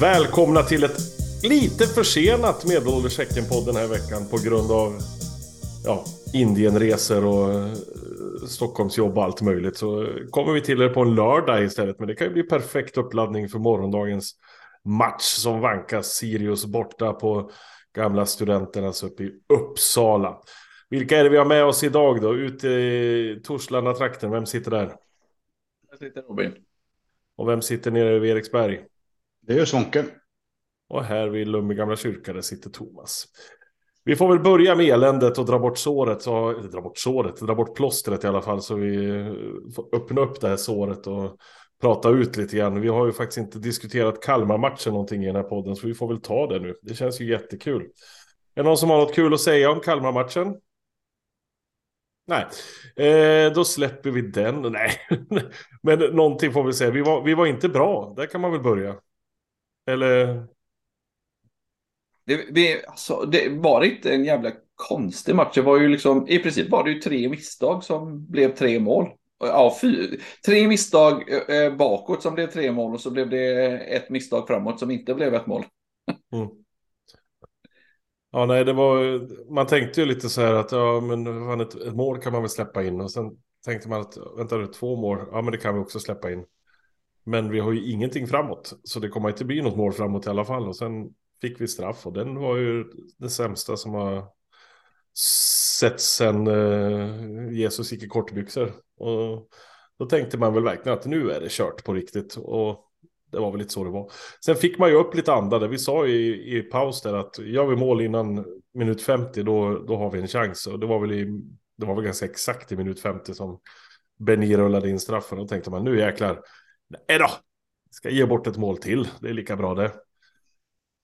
Välkomna till ett lite försenat Medelålders Häcken-podd den här veckan på grund av ja, Indienresor och eh, Stockholmsjobb och allt möjligt. Så kommer vi till er på en lördag istället. Men det kan ju bli perfekt uppladdning för morgondagens match som vankas Sirius borta på gamla studenternas uppe i Uppsala. Vilka är det vi har med oss idag då? Ute i Torslanda-trakten, vem sitter där? Här sitter Robin. Och vem sitter nere vid Eriksberg? Det gör Svånke. Och här vid Lummi gamla kyrka, där sitter Thomas. Vi får väl börja med eländet och dra bort såret, så, eller dra bort såret, dra bort plåstret i alla fall, så vi eh, får öppna upp det här såret och prata ut lite grann. Vi har ju faktiskt inte diskuterat Kalmar-matchen någonting i den här podden, så vi får väl ta det nu. Det känns ju jättekul. Är det någon som har något kul att säga om Kalmar-matchen? Nej, eh, då släpper vi den. Nej, men någonting får vi säga. Vi var, vi var inte bra, där kan man väl börja. Eller? Det, vi, alltså, det var inte en jävla konstig match. Det var ju liksom, i princip var det ju tre misstag som blev tre mål. Ja, fyra, tre misstag eh, bakåt som blev tre mål och så blev det ett misstag framåt som inte blev ett mål. Mm. Ja, nej, det var, man tänkte ju lite så här att ja, men fan, ett, ett mål kan man väl släppa in och sen tänkte man att vänta nu, två mål, ja men det kan vi också släppa in. Men vi har ju ingenting framåt, så det kommer inte bli något mål framåt i alla fall. Och sen fick vi straff och den var ju det sämsta som har sett sen eh, Jesus gick i kortbyxor. Och då tänkte man väl verkligen att nu är det kört på riktigt. Och det var väl lite så det var. Sen fick man ju upp lite andade. där. Vi sa i, i paus där att gör vi mål innan minut 50 då, då har vi en chans. Och det var väl, i, det var väl ganska exakt i minut 50 som Benny rullade in straffen. Och då tänkte man nu jäklar. Nej då, ska ge bort ett mål till. Det är lika bra det.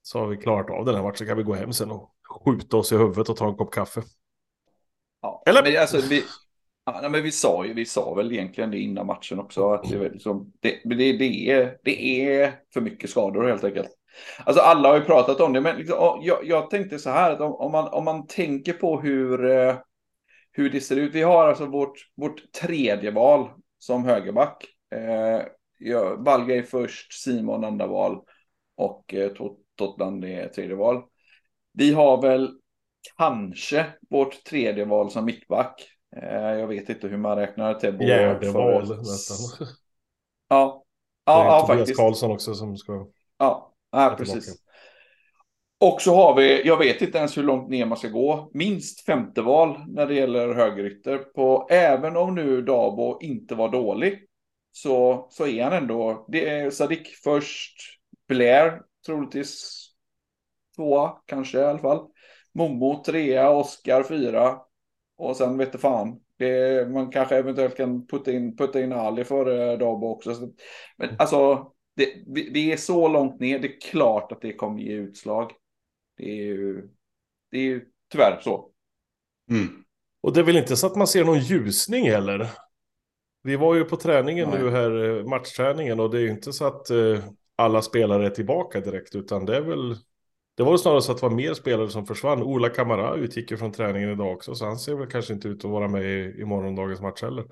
Så har vi klarat av den här matchen. kan vi gå hem sen och skjuta oss i huvudet och ta en kopp kaffe. Ja, Eller? Men alltså, vi, ja, men vi, sa ju, vi sa väl egentligen det innan matchen också. Att det, liksom, det, det, det, är, det är för mycket skador helt enkelt. Alltså alla har ju pratat om det, men liksom, jag, jag tänkte så här att om, om, man, om man tänker på hur, eh, hur det ser ut. Vi har alltså vårt, vårt tredje val som högerback. Eh, ja, Balgay först, Simon andra val och eh, Totland är tredje val. Vi har väl kanske vårt tredje val som mittback. Eh, jag vet inte hur man räknar Tebbo. Fjärde val nästan. Ja, ja, ja Tobias faktiskt. Karlsson också som ska. Ja, ja precis. Och så har vi, jag vet inte ens hur långt ner man ska gå, minst femte val när det gäller högerytter. På, även om nu Dabo inte var dålig så, så är han ändå, det är Sadik först, Blair troligtvis tvåa, kanske i alla fall. Momo trea, Oscar fyra. Och sen vet du fan. Det, man kanske eventuellt kan putta in, putta in Ali före Dabo också. Men alltså, det, vi, vi, är så långt ner. Det är klart att det kommer ge utslag. Det är ju, det är ju tyvärr så. Mm. Och det är väl inte så att man ser någon ljusning heller? Vi var ju på träningen Nej. nu här, eh, matchträningen, och det är ju inte så att eh, alla spelare är tillbaka direkt, utan det är väl... Det var snarare så att det var mer spelare som försvann. Ola Kamara utgick ju från träningen idag också, så han ser väl kanske inte ut att vara med i, i morgondagens match heller.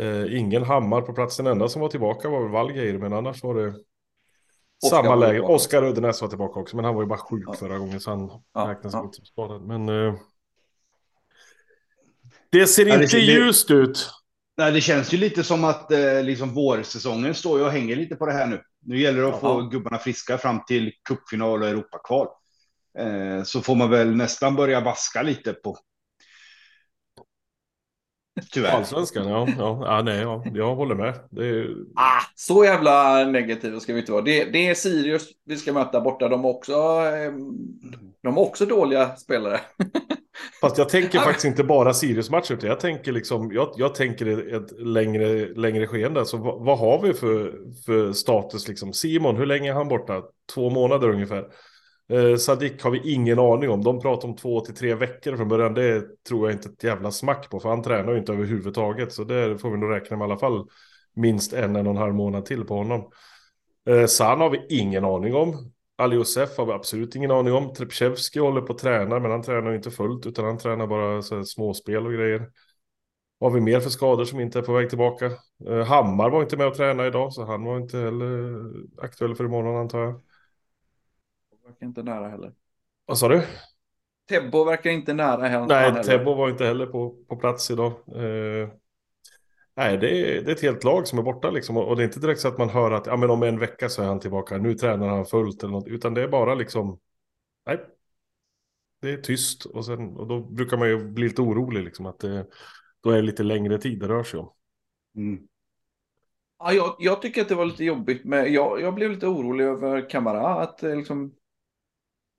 Eh, ingen Hammar på plats, den enda som var tillbaka var väl Valgeir, men annars var det Oscar samma läge. Oskar Uddenäs var tillbaka också, men han var ju bara sjuk ja. förra gången, så han ja, räknas ja. inte som skadad. Men... Eh, det ser inte det, ljust ut. Nej, det känns ju lite som att eh, liksom vårsäsongen står ju och hänger lite på det här nu. Nu gäller det att Aha. få gubbarna friska fram till cupfinal och Europakval. Eh, så får man väl nästan börja vaska lite på. Tyvärr. Allsvenskan, ja. ja. ja nej, ja. Jag håller med. Är... Ah, så jävla negativa ska vi inte vara. Det, det är Sirius vi ska möta borta. De är också, eh, de är också dåliga spelare. Fast jag tänker faktiskt inte bara Sirius-matcher, utan jag tänker liksom, jag, jag tänker ett längre, längre skeende. Så vad, vad, har vi för, för status liksom? Simon, hur länge är han borta? Två månader ungefär. Eh, Sadik har vi ingen aning om. De pratar om två till tre veckor från början. Det tror jag inte ett jävla smack på, för han tränar ju inte överhuvudtaget. Så det får vi nog räkna med i alla fall minst en, en och en halv månad till på honom. Eh, San har vi ingen aning om. Ali Josef har vi absolut ingen aning om. Trepchevski håller på att träna, men han tränar inte fullt, utan han tränar bara så småspel och grejer. Vad har vi mer för skador som inte är på väg tillbaka? Eh, Hammar var inte med och tränade idag, så han var inte heller aktuell för imorgon antar jag. Verkar inte nära heller. Vad sa du? Tebbo verkar inte nära heller. Nej, Tebbo var inte heller på, på plats idag. Eh, nej, det är, det är ett helt lag som är borta liksom. Och det är inte direkt så att man hör att ja, men om en vecka så är han tillbaka. Nu tränar han fullt eller något. Utan det är bara liksom. Nej. Det är tyst och, sen, och då brukar man ju bli lite orolig liksom. Att det, då är det lite längre tid det rör sig om. Mm. Ja, jag, jag, tycker att det var lite jobbigt. Men jag, jag blev lite orolig över Kamara. Att liksom,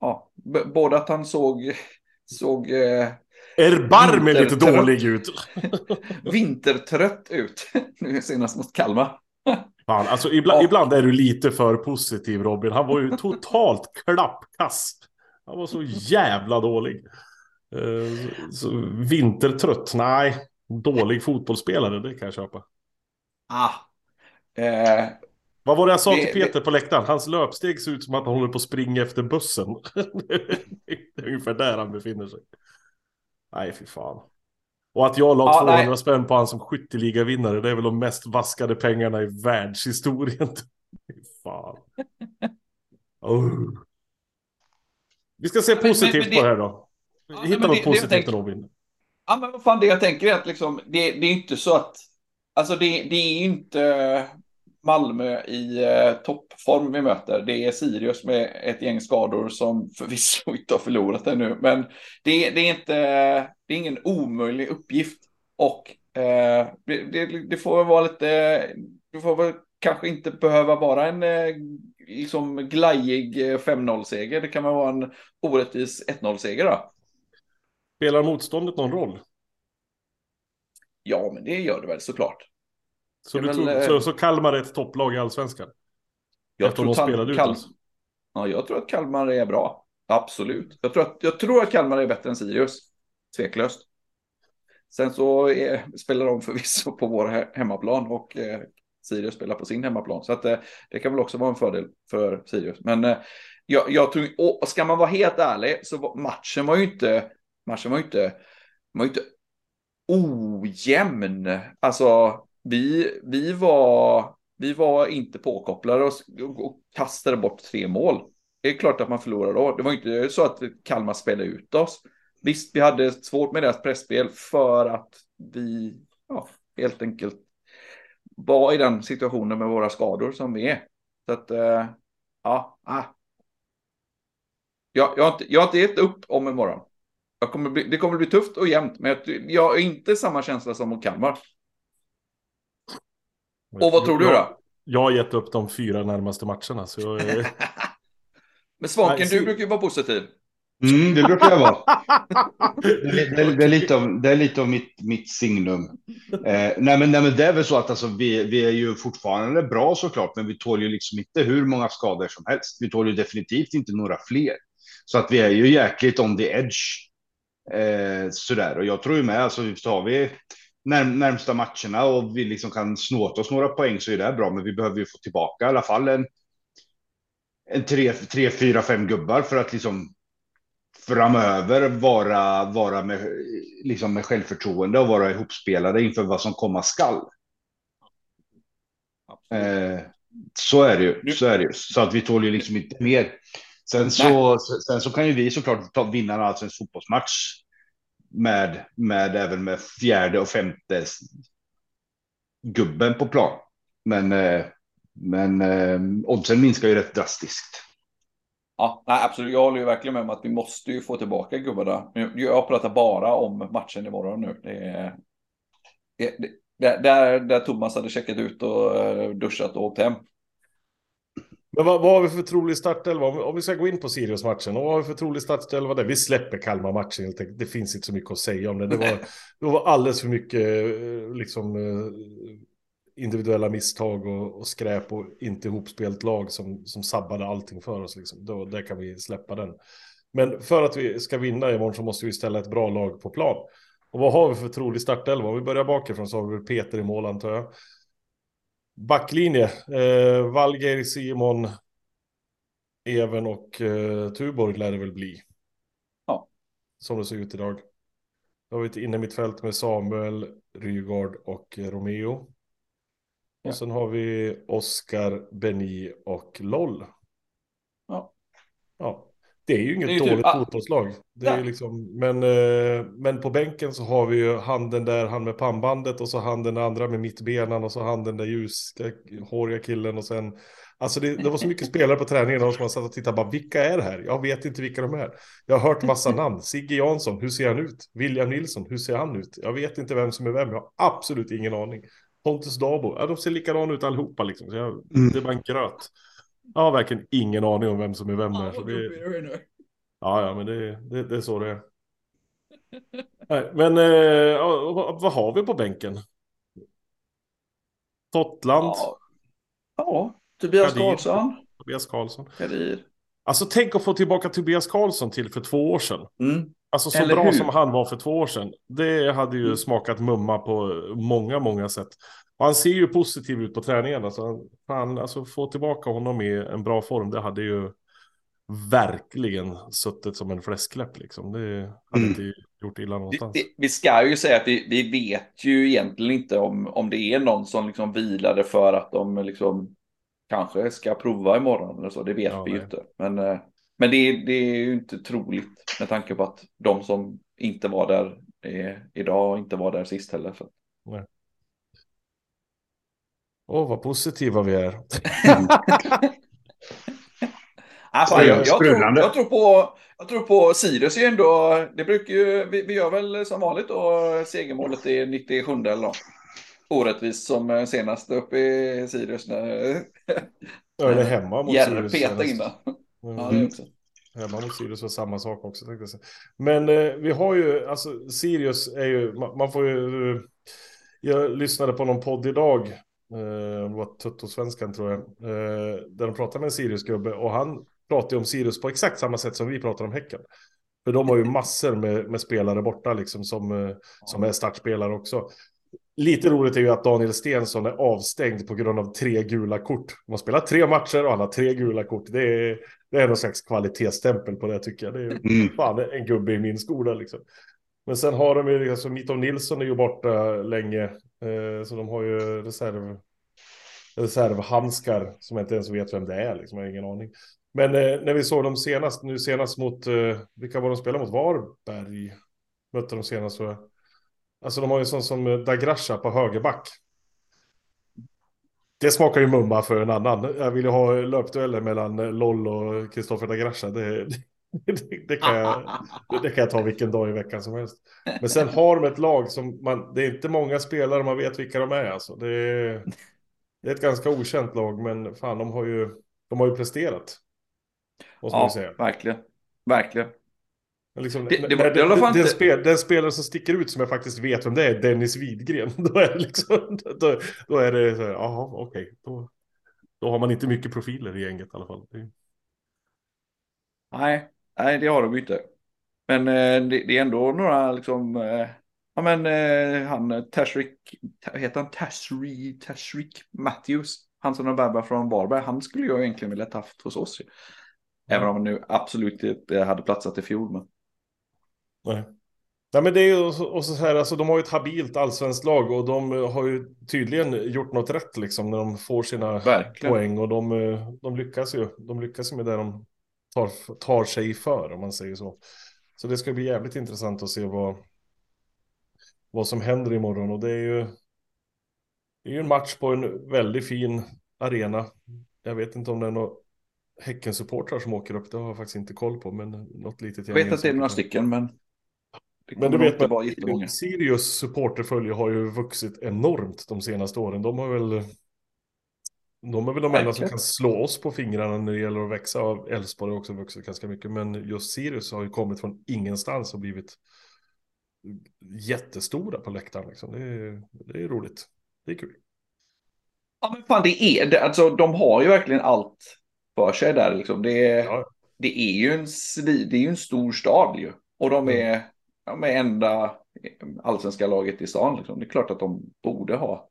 ja, både att han såg, såg eh, Erbarmligt dålig ut. vintertrött ut. Nu senast mot Kalmar. Fan, alltså ibland, ibland, är du lite för positiv Robin. Han var ju totalt klappkass. Han var så jävla dålig. Uh, så, vintertrött, nej. Dålig fotbollsspelare, det kan jag köpa. Ah. Eh, Vad var det jag sa till Peter på läktaren? Hans löpsteg ser ut som att han håller på att springa efter bussen. det är ungefär där han befinner sig. Nej, fy fan. Och att jag la ja, 200 nej. spänn på han som skytteligavinnare, det är väl de mest vaskade pengarna i världshistorien. fan. Oh. Vi ska se positivt men, men det... på det här då. Hitta något det, positivt tänker... Robin. Ja, men vad fan det jag tänker är att liksom, det, det är inte så att, alltså det, det är inte Malmö i eh, toppform vi möter. Det är Sirius med ett gäng skador som förvisso inte har förlorat ännu. Men det, det, är inte, det är ingen omöjlig uppgift. Och eh, det, det, får vara lite, det får väl kanske inte behöva vara en eh, liksom glajig 5-0-seger. Eh, det kan vara en orättvis 1-0-seger då. Spelar motståndet någon roll? Ja, men det gör det väl såklart. Så, du tror, väl, så, så Kalmar är ett topplag i allsvenskan? Jag tror, Kal Kal alltså. ja, jag tror att Kalmar är bra. Absolut. Jag tror, att, jag tror att Kalmar är bättre än Sirius. Tveklöst. Sen så är, spelar de förvisso på vår hemmaplan och eh, Sirius spelar på sin hemmaplan. Så att, eh, det kan väl också vara en fördel för Sirius. Men eh, jag, jag tror, och ska man vara helt ärlig så var, matchen var ju inte, matchen var ju inte, var ju inte ojämn. Alltså vi, vi, var, vi var inte påkopplade och, och kastade bort tre mål. Det är klart att man förlorar då. Det var inte så att Kalmar spelade ut oss. Visst, vi hade svårt med deras pressspel för att vi ja, helt enkelt var i den situationen med våra skador som vi är. Så att, äh, ja, ah. jag, jag, har inte, jag har inte gett upp om imorgon. Jag kommer bli, det kommer bli tufft och jämnt, men jag, jag har inte samma känsla som mot Kalmar. Och vad tror du då? Jag har gett upp de fyra närmaste matcherna. Så jag är... Men Svanken, Nej, så... du brukar ju vara positiv. Mm, det brukar jag vara. Det, det, det, är lite av, det är lite av mitt, mitt signum. Eh, nej, men, nej, men det är väl så att alltså, vi, vi är ju fortfarande bra såklart, men vi tål ju liksom inte hur många skador som helst. Vi tål ju definitivt inte några fler. Så att vi är ju jäkligt on the edge. Eh, sådär, och jag tror ju med, alltså har vi närm närmsta matcherna och vi liksom kan snå åt oss några poäng så är det bra. Men vi behöver ju få tillbaka i alla fall en, en tre, tre, fyra, fem gubbar för att liksom framöver vara, vara med, liksom med självförtroende och vara ihopspelade inför vad som komma skall. Eh, så är det ju. Så är det ju. Så att vi tål ju liksom inte mer. Sen så, sen så kan ju vi såklart ta, vinna en allsvensk fotbollsmatch med, med även med fjärde och femte gubben på plan. Men, eh, men eh, oddsen minskar ju rätt drastiskt. Ja, nej, absolut. Jag håller ju verkligen med om att vi måste ju få tillbaka gubbarna. Jag pratar bara om matchen imorgon nu. Det är, det, där, där Thomas hade checkat ut och eh, duschat och åkt hem. Men vad, vad har vi för trolig startelva? Om, om vi ska gå in på Sirius-matchen, vad har vi för trolig startelva där? Vi släpper Kalmar-matchen helt enkelt. Det finns inte så mycket att säga om det. Det var, det var alldeles för mycket eh, liksom, eh, individuella misstag och, och skräp och inte ihopspelt lag som, som sabbade allting för oss. Liksom. Då, där kan vi släppa den. Men för att vi ska vinna imorgon så måste vi ställa ett bra lag på plan. Och vad har vi för trolig startelva? Om vi börjar bakifrån så har vi Peter i mål antar jag. Backlinje. Eh, Valgeir, Simon, Even och eh, Tuborg lär det väl bli. Ja. Som det ser ut idag. Då har vi ett inne mitt fält med Samuel, Rygaard och Romeo. Ja. Och sen har vi Oskar, Beni och Loll. Ja. Ja. Det är ju inget är dåligt typ, fotbollslag. Det är liksom, men, eh, men på bänken så har vi ju handen där, han med pannbandet och så handen den andra med mittbenan och så handen där ljushåriga killen och sen Alltså det, det, var så mycket spelare på träningen som man satt och tittade bara, vilka är det här? Jag vet inte vilka de är. Jag har hört massa namn. Sigge Jansson, hur ser han ut? William Nilsson, hur ser han ut? Jag vet inte vem som är vem, jag har absolut ingen aning. Pontus Dabo, ja, de ser likadana ut allihopa liksom. Så jag, mm. Det var en gröt. Jag har verkligen ingen aning om vem som är vem här. Så det, ja, ja, men det, det, det är så det är. Nej, men eh, vad har vi på bänken? Totland. Ja, ja Tobias Kadir. Karlsson. Tobias Karlsson. Kadir. Alltså tänk att få tillbaka Tobias Karlsson till för två år sedan. Mm. Alltså så Eller bra hur? som han var för två år sedan. Det hade ju mm. smakat mumma på många, många sätt. Och han ser ju positiv ut på träningarna. Så fan, alltså få tillbaka honom i en bra form, det hade ju verkligen suttit som en fläskläpp liksom. Det hade mm. inte gjort illa någonstans. Vi, vi, ska ju säga att vi, vi vet ju egentligen inte om, om det är någon som liksom vilade för att de liksom kanske ska prova imorgon eller så. Det vet ja, vi ju inte. Men, eh, men det, det, är ju inte troligt med tanke på att de som inte var där är, idag och inte var där sist heller. Så. Nej. Åh, oh, vad positiva vi är. alltså, jag, jag, tror, jag, tror, på, jag tror på Sirius är ändå, det brukar ju, vi, vi gör väl som vanligt då, segermålet är 97 eller något. Orättvist som senast uppe i Sirius när... Ja, eller hemma mot Sirius. Peta in mm. Ja, det också. Hemma mot Sirius var samma sak också. Tänkte jag. Men eh, vi har ju, alltså Sirius är ju, man, man får ju... Jag lyssnade på någon podd idag Eh, det var Tuttosvenskan tror jag. Eh, där de pratade med en Sirius-gubbe och han pratar ju om Sirius på exakt samma sätt som vi pratar om Häcken. För de har ju massor med, med spelare borta liksom som, eh, som är startspelare också. Lite roligt är ju att Daniel Stensson är avstängd på grund av tre gula kort. Man spelar tre matcher och han har tre gula kort. Det är, det är någon slags kvalitetsstämpel på det tycker jag. Det är mm. fan en gubbe i min skola liksom. Men sen har de ju, alltså Mitov Nilsson är ju borta länge. Eh, så de har ju reserv, reservhandskar som jag inte ens vet vem det är. Liksom, jag har ingen aning. Men eh, när vi såg dem senast, nu senast mot, eh, vilka var de spelade mot? Varberg mötte de senast. Så, alltså de har ju sån som Dagrasha på högerback. Det smakar ju mumma för en annan. Jag vill ju ha löpdueller mellan LOL och Kristoffer Dagrasha. Det, det, det, kan jag, det kan jag ta vilken dag i veckan som helst. Men sen har de ett lag som man, det är inte många spelare man vet vilka de är alltså. Det är, det är ett ganska okänt lag, men fan de har ju, de har ju presterat. Måste ja, man säga. verkligen. Verkligen. Liksom, det, det var, det, den, den, spel, den, spelare som sticker ut som jag faktiskt vet vem det är, Dennis Widgren. Då är det liksom, då, då är det så här, jaha, okej. Okay. Då, då har man inte mycket profiler i gänget i alla fall. Nej, nej, det har de inte. Men eh, det, det, är ändå några liksom, eh, ja men eh, han Tashrik, heter han Tashri, Tashrik Matthews, han som har värvat från Varberg, han skulle jag egentligen vilja ta haft hos oss. Även om han nu absolut inte hade platsat i fjol. Men... Nej. Nej men det är ju och så här, alltså de har ju ett habilt allsvenskt lag och de har ju tydligen gjort något rätt liksom när de får sina Verkligen. poäng och de, de lyckas ju. De lyckas ju med det de tar, tar sig för, om man säger så. Så det ska bli jävligt intressant att se vad, vad som händer imorgon. Och det är ju, det är ju en match på en väldigt fin arena. Jag vet inte om det är några Häcken-supportrar som åker upp. Det har jag faktiskt inte koll på, men något litet. Jag vet att det är några stycken, men. Men du vet, man, Sirius supporterfölje har ju vuxit enormt de senaste åren. De har väl de är väl de enda som kan slå oss på fingrarna när det gäller att växa. Elfsborg har också vuxit ganska mycket. Men just Sirius har ju kommit från ingenstans och blivit jättestora på läktaren. Liksom. Det, är, det är roligt. Det är kul. Ja men fan det är det. Alltså de har ju verkligen allt för sig där liksom. Det är, ja. det är ju en, det är en stor stad ju. Och de mm. är, de är enda allsvenska laget i stan liksom. Det är klart att de borde ha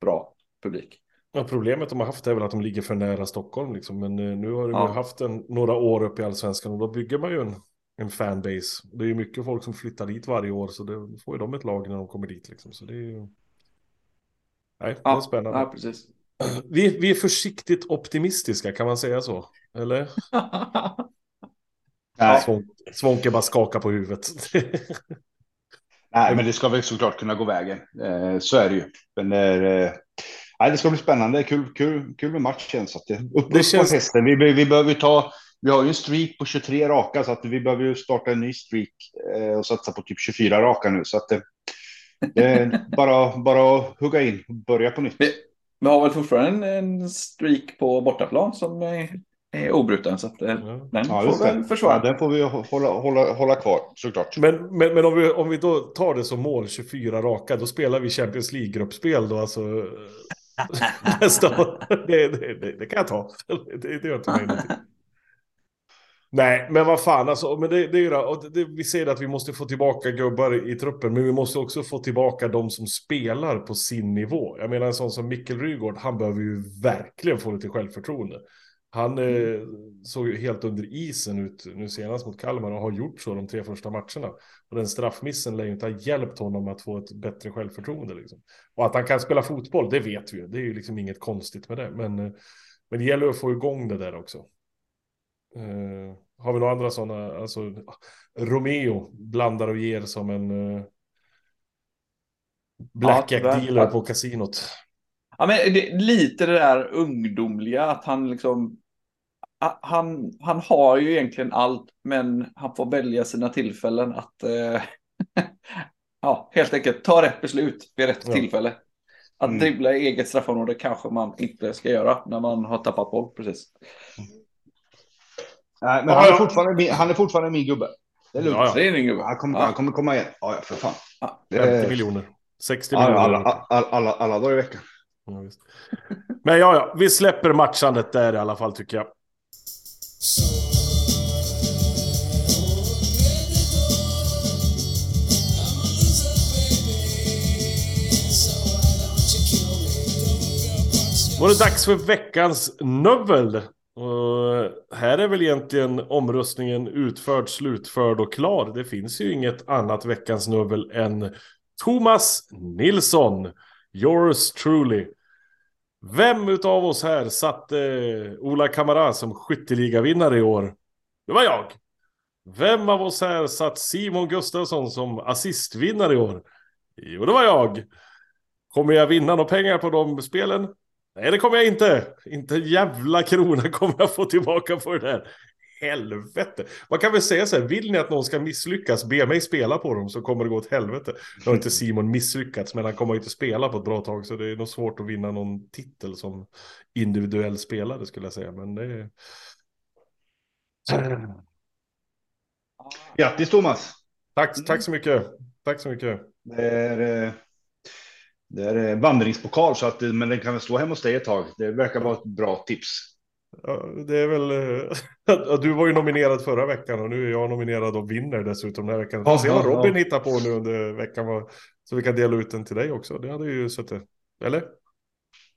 bra publik. Ja, problemet de har haft är väl att de ligger för nära Stockholm. Liksom. Men eh, nu har de ja. haft en, några år upp i allsvenskan och då bygger man ju en, en fanbase. Det är ju mycket folk som flyttar dit varje år så det får ju de ett lag när de kommer dit. Liksom. Så det är ju... Nej, ja, det är spännande. Ja, precis. Vi, vi är försiktigt optimistiska, kan man säga så? Eller? Nej. Svån, Svånke bara skakar på huvudet. Nej, men det ska väl såklart kunna gå vägen. Eh, så är det ju. Men eh, nej, det ska bli spännande. Kul, kul, kul med matchen. Så att det, upp, det upp känns... på hästen. Vi, vi behöver ta... Vi har ju en streak på 23 raka, så att vi behöver ju starta en ny streak eh, och satsa på typ 24 raka nu. Så att är bara, bara hugga in och börja på nytt. Vi, vi har väl fortfarande en, en streak på bortaplan som är är obruten. Så att, eh, den ja, får väl försvara. Ja, den får vi hålla, hålla, hålla kvar såklart. Men, men, men om, vi, om vi då tar det som mål 24 raka, då spelar vi Champions League-gruppspel då alltså. nästa. Det, det, det, det, kan jag ta. Det, det gör inte mig. Nej, men vad fan alltså. Men det, det är ju det, det, vi säger att vi måste få tillbaka gubbar i truppen, men vi måste också få tillbaka de som spelar på sin nivå. Jag menar en sån som Mikkel Rygård, han behöver ju verkligen få lite självförtroende. Han eh, såg ju helt under isen ut nu senast mot Kalmar och har gjort så de tre första matcherna. Och den straffmissen lär ju inte ha hjälpt honom att få ett bättre självförtroende. Liksom. Och att han kan spela fotboll, det vet vi ju. Det är ju liksom inget konstigt med det. Men, eh, men det gäller att få igång det där också. Eh, har vi några andra sådana? Alltså, Romeo blandar och ger som en uh, blackjack-dealer på kasinot. Ja, men det, lite det där ungdomliga, att han liksom han, han har ju egentligen allt, men han får välja sina tillfällen att eh, ja, helt enkelt ta rätt beslut vid rätt ja. tillfälle. Att mm. dribbla i eget straffområde kanske man inte ska göra när man har tappat boll precis. Nej, men han, är fortfarande min, han är fortfarande min gubbe. Det är lugnt. Ja, ja. Det är din gubbe. Han kommer, ja. han kommer komma igen. Ja, för fan. Ja. 50 miljoner. 60 miljoner. Alla, alla, alla, alla dagar i veckan. Men ja, ja, vi släpper matchandet där i alla fall tycker jag. Var det dags för veckans növel? Och här är väl egentligen omröstningen utförd, slutförd och klar. Det finns ju inget annat veckans növel än Thomas Nilsson. Yours truly. Vem utav oss här satte eh, Ola Kamara som skytteligavinnare i år? Det var jag. Vem av oss här satt Simon Gustafsson som assistvinnare i år? Jo, det var jag. Kommer jag vinna några pengar på de spelen? Nej, det kommer jag inte. Inte en jävla krona kommer jag få tillbaka på det där helvete. Man kan väl säga så här, vill ni att någon ska misslyckas, be mig spela på dem så kommer det gå åt helvete. Nu har inte Simon misslyckats, men han kommer inte spela på ett bra tag, så det är nog svårt att vinna någon titel som individuell spelare skulle jag säga. Men det är... Grattis Thomas! Tack, tack så mycket. Tack så mycket. Det är, eh, det är vandringspokal, så att, men den kan väl stå hemma hos dig ett tag. Det verkar vara ett bra tips. Ja, det är väl... Eh, du var ju nominerad förra veckan och nu är jag nominerad och vinner dessutom den här veckan. Ja, se vad Robin hittar på nu under veckan. Så vi kan dela ut den till dig också. Det hade ju suttit. Eller?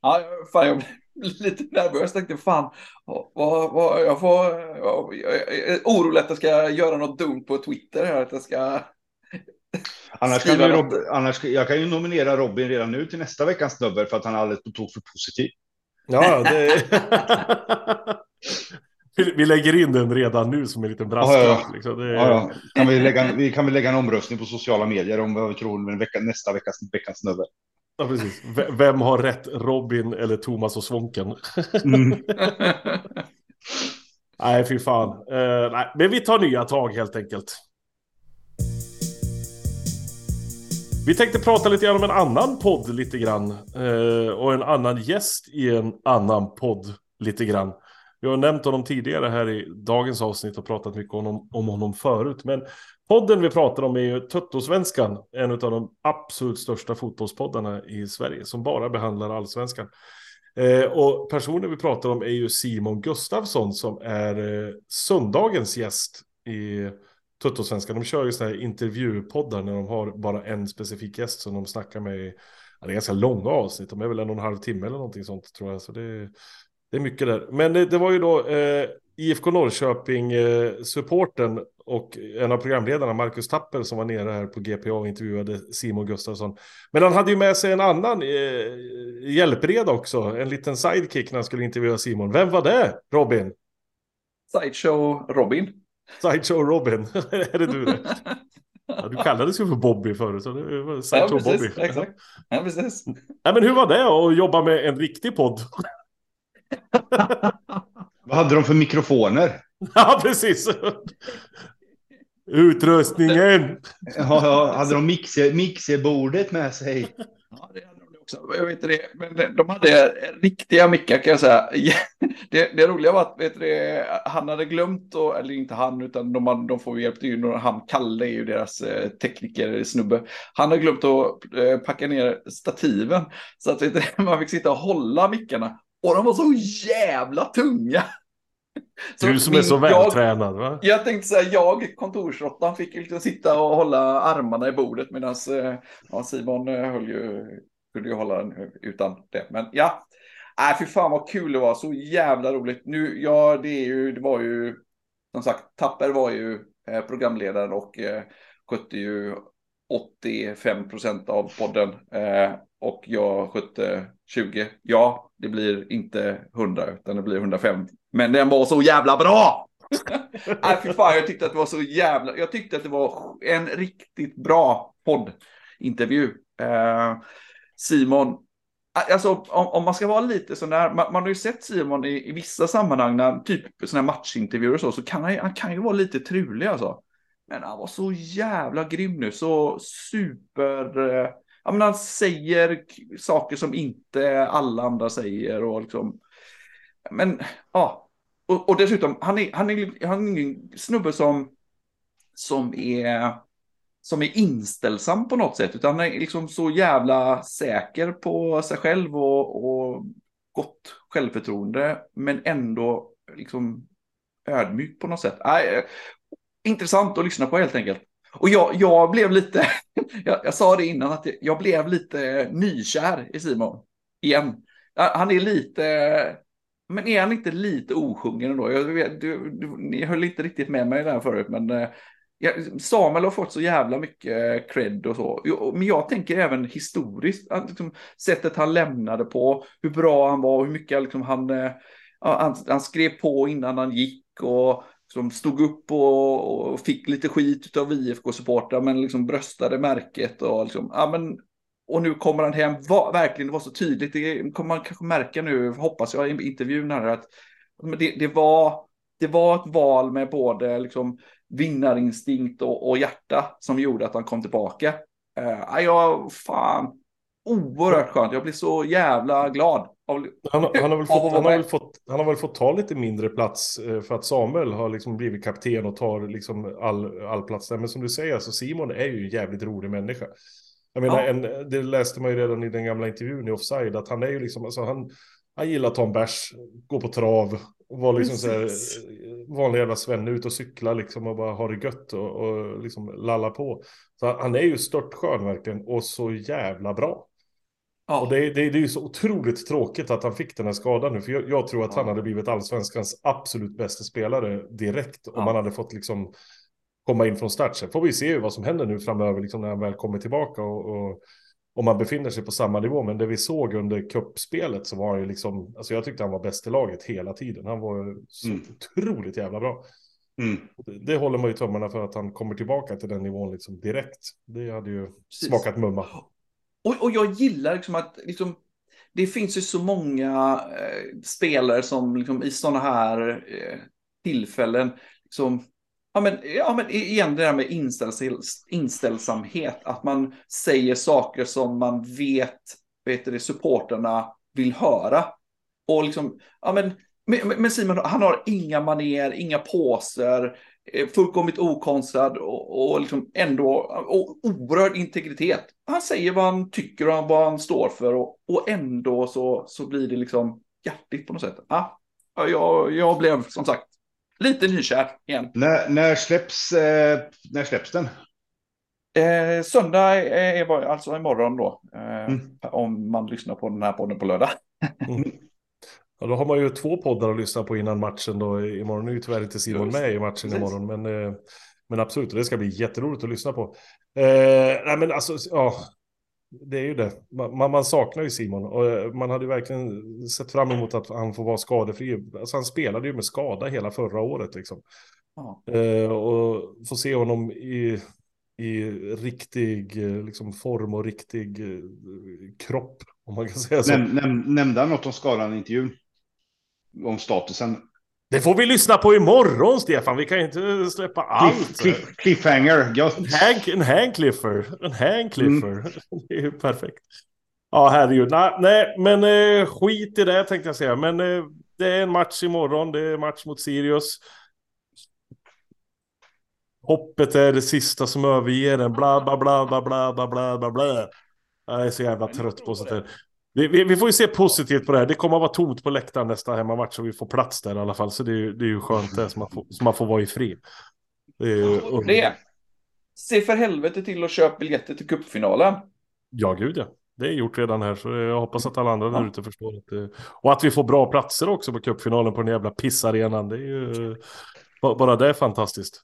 Ja, fan jag blev lite nervös. Jag tänkte fan, vad, vad, jag får... Jag, jag är orolig att jag ska göra något dumt på Twitter här. Att jag ska... Annars kan, Rob, annars, jag kan ju nominera Robin redan nu till nästa veckans dubbel för att han är alldeles på tok för positiv. Ja, det... vi lägger in den redan nu som en liten brasklapp. Ja, ja. Liksom. Det... ja, ja. Kan, vi lägga, vi kan vi lägga en omröstning på sociala medier om vad vi tror med vecka, nästa veckas, veckans snubbe. Ja, precis. vem har rätt, Robin eller Thomas och Svånken? mm. nej, fy fan. Uh, nej, men vi tar nya tag helt enkelt. Vi tänkte prata lite grann om en annan podd lite grann. Eh, och en annan gäst i en annan podd lite grann. Vi har nämnt honom tidigare här i dagens avsnitt och pratat mycket om honom, om honom förut. Men podden vi pratar om är ju Tuttosvenskan. En av de absolut största fotbollspoddarna i Sverige som bara behandlar allsvenskan. Eh, och personen vi pratar om är ju Simon Gustafsson som är eh, söndagens gäst i Tuttosvenskan, de kör ju sådana här intervjupoddar när de har bara en specifik gäst som de snackar med. Ja, det är ganska långa avsnitt, de är väl en och en halv timme eller någonting sånt tror jag. Så det, det är mycket där. Men det, det var ju då eh, IFK Norrköping-supporten eh, och en av programledarna, Marcus Tapper, som var nere här på GPA och intervjuade Simon Gustafsson. Men han hade ju med sig en annan eh, hjälpreda också, en liten sidekick när han skulle intervjua Simon. Vem var det, Robin? Sideshow Robin. Sideshow Robin, är det du det? Ja, du kallades ju för Bobby förut, så det var Sideshow ja, Bobby. Exakt. Ja, precis. Ja, men hur var det att jobba med en riktig podd? Vad hade de för mikrofoner? Ja, precis. Utrustningen. Ja, ja, hade de mixer, mixerbordet med sig? Ja, det hade de också. Jag vet det, men de hade riktiga mickar kan jag säga. Det, det roliga var att vet det, han hade glömt, och, eller inte han, utan de, de får hjälp. Det han, Kalle är ju deras eh, tekniker-snubbe. Han hade glömt att eh, packa ner stativen. Så att vet det, man fick sitta och hålla mickarna. Och de var så jävla tunga. Så du som min, är så vältränad va? Jag tänkte säga, jag, kontorsråttan, fick liksom sitta och hålla armarna i bordet medan eh, ja, Simon eh, höll ju, kunde ju hålla den utan det. Men ja, äh, fy fan vad kul det var, så jävla roligt. Nu, ja det är ju, det var ju, som sagt, Tapper var ju eh, programledaren och eh, skötte ju 85 procent av podden. Eh, och jag skötte 20. Ja, det blir inte 100 utan det blir 105. Men den var så jävla bra! Nej, äh, fy fan, jag tyckte att det var så jävla... Jag tyckte att det var en riktigt bra poddintervju. Eh, Simon, alltså om, om, man ska vara lite sån där, man, man har ju sett Simon i, i vissa sammanhang, när, typ sådana här matchintervjuer och så, så kan han, han kan ju vara lite trulig alltså. Men han var så jävla grym nu, så super... Eh, ja, men han säger saker som inte alla andra säger och liksom... Men ja, och, och dessutom, han är, han är, han är ingen snubbe som, som är som är inställsam på något sätt, utan är liksom så jävla säker på sig själv och, och gott självförtroende, men ändå liksom ödmjuk på något sätt. Äh, intressant att lyssna på helt enkelt. Och jag, jag blev lite, jag, jag, sa det innan, att jag blev lite nykär i Simon. Igen. Han är lite, men är han inte lite osjungen ändå? Jag du, du, ni höll inte riktigt med mig där förut, men eh, Samuel har fått så jävla mycket cred och så. Men jag tänker även historiskt, att, liksom, sättet han lämnade på, hur bra han var, hur mycket liksom, han, eh, han, han skrev på innan han gick och som stod upp och, och fick lite skit av IFK-supportrar men liksom bröstade märket och liksom, ja men och nu kommer han hem, var, verkligen det var så tydligt, det kommer man kanske märka nu, hoppas jag i intervjun här, att det, det, var, det var ett val med både liksom vinnarinstinkt och, och hjärta som gjorde att han kom tillbaka. Uh, jag, fan, oerhört skönt, jag blir så jävla glad. Han, han, har väl fått, han, har väl fått, han har väl fått ta lite mindre plats eh, för att Samuel har liksom blivit kapten och tar liksom all, all plats där. Men som du säger, alltså Simon är ju en jävligt rolig människa. Jag menar, ja. en, det läste man ju redan i den gamla intervjun i Offside, att han är ju liksom, alltså han, han gillar att ta en bärs, gå på trav, vara liksom så här, eh, vanlig jävla svenne ut och cykla liksom och bara ha det gött och, och liksom lalla på. Så han är ju störtskön verkligen och så jävla bra. Ja. Och det, det, det är ju så otroligt tråkigt att han fick den här skadan nu. För jag, jag tror att ja. han hade blivit allsvenskans absolut bästa spelare direkt. Ja. Om han hade fått liksom komma in från start. Sen får vi se vad som händer nu framöver liksom när han väl kommer tillbaka. Och, och om man befinner sig på samma nivå. Men det vi såg under kuppspelet så var han ju liksom. Alltså jag tyckte han var bäst i laget hela tiden. Han var så mm. otroligt jävla bra. Mm. Det, det, håller man ju tummarna för att han kommer tillbaka till den nivån liksom direkt. Det hade ju Precis. smakat mumma. Och, och jag gillar liksom att liksom, det finns ju så många eh, spelare som liksom, i sådana här eh, tillfällen liksom, Ja men, ja, men igen det där med inställs inställsamhet, att man säger saker som man vet, vet det, supporterna vill höra. Och liksom, ja men, men, Simon, han har inga maner, inga påser, eh, fullkomligt okonstlad och, och liksom ändå och oerhörd integritet. Han säger vad han tycker och vad han står för och, och ändå så, så blir det liksom hjärtligt på något sätt. Ah, ja, jag, jag blev som sagt lite nykär igen. När, när, släpps, eh, när släpps den? Eh, söndag är, är alltså imorgon då. Eh, mm. Om man lyssnar på den här podden på lördag. mm. Ja, då har man ju två poddar att lyssna på innan matchen då. Imorgon Nu är ju tyvärr inte Simon med i matchen imorgon, men, eh, men absolut, det ska bli jätteroligt att lyssna på. Eh, nej, men alltså, ja, det är ju det. Man, man, saknar ju Simon och eh, man hade ju verkligen sett fram emot att han får vara skadefri. Alltså, han spelade ju med skada hela förra året liksom. Ja. Eh, och få se honom i, i riktig eh, liksom, form och riktig kropp. Om man kan säga så. Näm, näm, nämnde han något om skadan i intervjun? Om statusen? Det får vi lyssna på imorgon, Stefan. Vi kan inte släppa allt. Cliff, cliffhanger. En, hang, en hangcliffer. En hangcliffer. Mm. Det är ju perfekt. Ja, herregud. Nej, nej men eh, skit i det tänkte jag säga. Men eh, det är en match imorgon. Det är match mot Sirius. Hoppet är det sista som överger en. Bla, bla, bla, bla, bla, bla, bla, bla. Jag är så jävla trött på sånt här. Vi, vi, vi, får ju se positivt på det här. Det kommer att vara tomt på läktaren nästa hemmamatch och vi får plats där i alla fall. Så det är ju, det är ju skönt det, så man får, så man får vara i fri. Det är det. Se för helvete till att köpa biljetter till cupfinalen. Ja, gud ja. Det är gjort redan här, så jag hoppas att alla andra ja. där ute förstår. Att det... Och att vi får bra platser också på cupfinalen på den jävla pissarenan. Det är ju... Bara det är fantastiskt.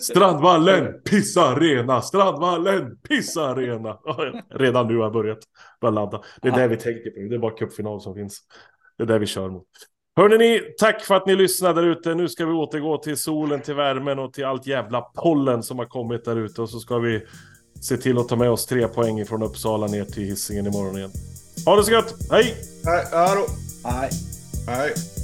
Strandvallen, pissarena, Strandvallen, pissarena. Redan nu har jag börjat, börjat ladda. Det är det vi tänker på, det är bara cupfinal som finns. Det är det vi kör mot. Hörrni ni, tack för att ni lyssnade där ute. Nu ska vi återgå till solen, till värmen och till allt jävla pollen som har kommit där ute. Och så ska vi se till att ta med oss tre poäng från Uppsala ner till Hisingen imorgon igen. Ha det så gött, hej! Hej, hallå! Hej. Hej.